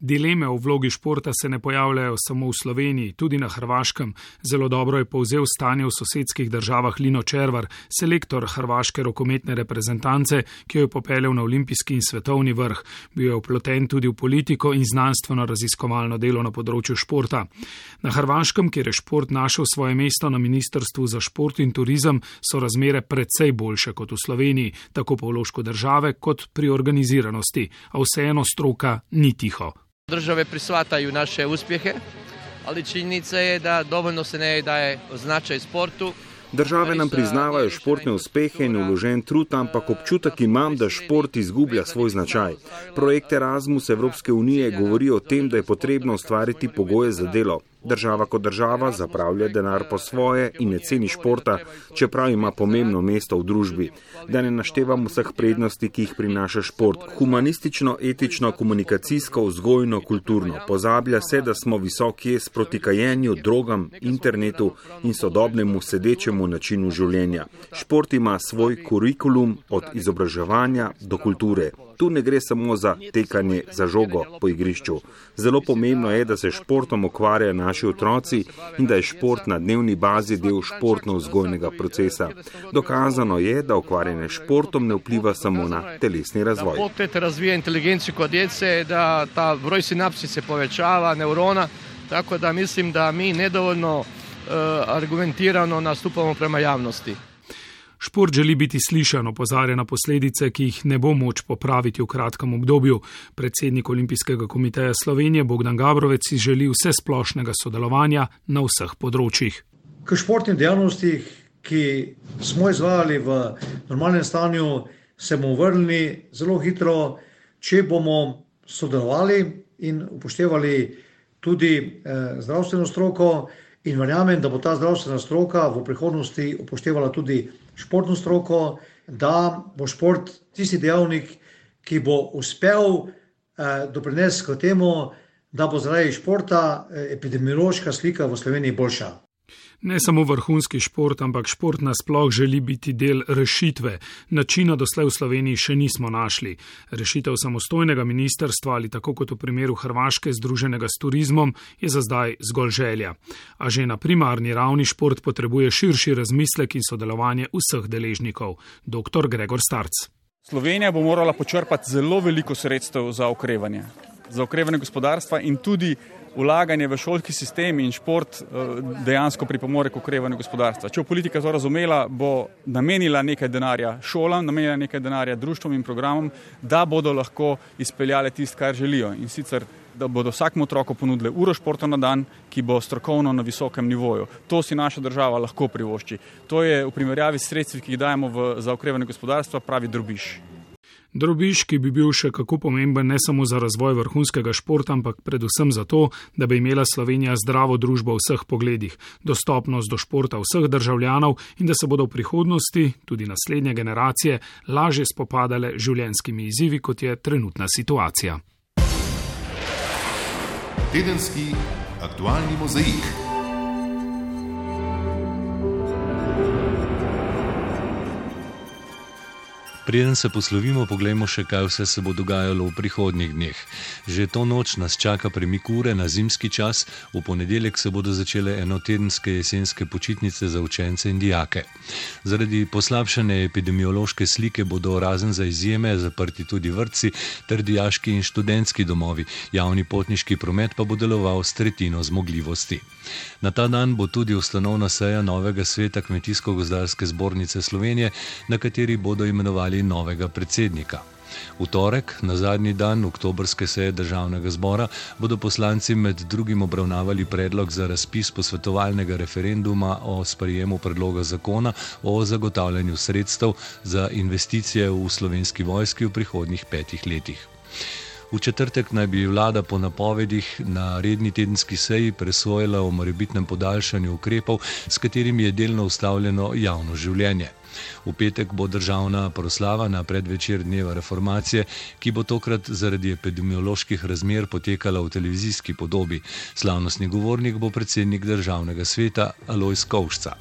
Dileme o vlogi športa se ne pojavljajo samo v Sloveniji, tudi na Hrvaškem. Zelo dobro je povzel stanje v sosedskih državah Lino Červar, selektor hrvaške rokometne reprezentance, ki jo je popeljal na olimpijski in svetovni vrh. Bil je vploten tudi v politiko in znanstveno raziskovalno delo na področju športa. Na Hrvaškem, kjer je šport našel svoje mesto na Ministrstvu za šport in turizem, so razmere precej boljše kot v Sloveniji, tako po vložku države kot pri organiziranosti, a vseeno stroka ni tiho. Države prisvataju naše uspjehe, ali činjenica je da dovoljno se ne daje značaj sportu. Države nam priznavajo športne uspehe in uložen trud, ampak občutek imam, da šport izgublja svoj značaj. Projekt Erasmus Evropske unije govori o tem, da je potrebno ustvariti pogoje za delo. Država kot država zapravlja denar po svoje in ne ceni športa, čeprav ima pomembno mesto v družbi. Da ne naštevam vseh prednosti, ki jih prinaša šport. Humanistično, etično, komunikacijsko, vzgojno, kulturno. Pozablja se, da smo visok jez proti kajenju, drogam, internetu in sodobnemu sedečemu načinu življenja. Šport ima svoj kurikulum od izobraževanja do kulture. Tu ne gre samo za tekanje za žogo po igrišču. Zelo pomembno je, da se športom ukvarjajo naši otroci in da je šport na dnevni bazi del športno-vzgojnega procesa. Dokazano je, da ukvarjanje športom ne vpliva samo na telesni razvoj. Sport razvija inteligencijo kod djece, da ta broj sinapsi se povečava, neurona, tako da mislim da mi nedovoljno uh, argumentirano nastupamo prema javnosti. Šport želi biti slišan, opozarja na posledice, ki jih ne bo moč popraviti v kratkem obdobju. Predsednik Olimpijskega komiteja Slovenije Bogdan Gabrovec si želi vse splošnega sodelovanja na vseh področjih. K športnim dejavnostim, ki smo izvajali v normalnem stanju, se bomo vrnili zelo hitro, če bomo sodelovali in upoštevali tudi eh, zdravstveno stroko. In verjamem, da bo ta zdravstvena stroka v prihodnosti upoštevala tudi športno stroko, da bo šport tisti dejavnik, ki bo uspel eh, doprinesti k temu, da bo zaradi športa eh, epidemiološka slika v Sloveniji boljša. Ne samo vrhunski šport, ampak šport nasploh želi biti del rešitve. Načina doslej v Sloveniji še nismo našli. Rešitev samostojnega ministerstva ali tako kot v primeru Hrvaške združenega s turizmom je za zdaj zgolj želja. A že na primarni ravni šport potrebuje širši razmislek in sodelovanje vseh deležnikov. Dr. Gregor Starc. Slovenija bo morala počrpati zelo veliko sredstev za okrevanje. Za okrevanje gospodarstva in tudi vlaganje v šolski sistem in šport eh, dejansko pripomore k okrevanju gospodarstva. Če bo politika to razumela, bo namenila nekaj denarja šolam, namenila nekaj denarja društvom in programom, da bodo lahko izpeljale tisto, kar želijo. In sicer, da bodo vsakmu otroku ponudili uro športa na dan, ki bo strokovno na visokem nivoju. To si naša država lahko privošči. To je v primerjavi s sredstvi, ki jih dajemo v, za okrevanje gospodarstva, pravi drobiš. Drobiš, ki bi bil še kako pomemben ne samo za razvoj vrhunskega športa, ampak predvsem zato, da bi imela Slovenija zdravo družbo v vseh pogledih, dostopnost do športa vseh državljanov in da se bodo v prihodnosti, tudi naslednje generacije, lažje spopadale življenskimi izzivi, kot je trenutna situacija. Tedenski aktualni mozaik. Preden se poslovimo, pogledajmo še, kaj vse se bo dogajalo v prihodnjih dneh. Že to noč nas čaka premik ure na zimski čas, v ponedeljek se bodo začele enotedenske jesenske počitnice za učence in dijake. Zaradi poslabšane epidemiološke slike bodo razen za izjeme zaprti tudi vrtci ter dijaški in študentski domovi, javni potniški promet pa bo deloval s tretjino zmogljivosti. Na ta dan bo tudi ustanovna seja novega sveta Kmetijsko-gozdarske zbornice Slovenije, na kateri bodo imenovali novega predsednika. V torek, na zadnji dan oktobrske seje državnega zbora, bodo poslanci med drugim obravnavali predlog za razpis posvetovalnega referenduma o sprejemu predloga zakona o zagotavljanju sredstev za investicije v slovenski vojski v prihodnjih petih letih. V četrtek naj bi vlada po napovedih na redni tedenski seji presojala o morebitnem podaljšanju ukrepov, s katerimi je delno ustavljeno javno življenje. V petek bo državna proslava na predvečer dneva reformacije, ki bo tokrat zaradi epidemioloških razmer potekala v televizijski podobi. Slavnostni govornik bo predsednik državnega sveta Alois Kovšca.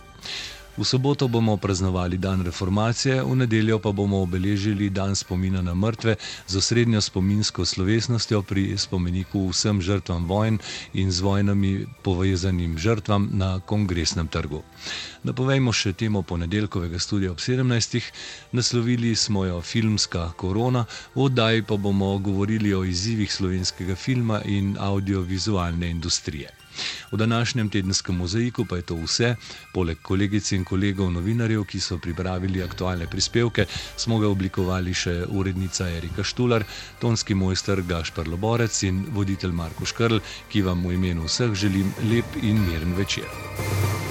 V soboto bomo praznovali dan reformacije, v nedeljo pa bomo obeležili dan spomina na mrtve z osrednjo spominsko slovesnostjo pri spomeniku vsem žrtvam vojn in z vojnami povezanim žrtvam na kongresnem trgu. Napovejmo še temo ponedeljkovega studia ob 17. Naslovili smo jo filmska korona, v oddaji pa bomo govorili o izzivih slovenskega filma in audiovizualne industrije. V današnjem tedenskem mozaiku pa je to vse. Poleg kolegic in kolegov novinarjev, ki so pripravili aktualne prispevke, smo ga oblikovali še urednica Erika Štular, tonski mojster Gašpar Loborec in voditelj Marko Škrl, ki vam v imenu vseh želim lep in miren večer.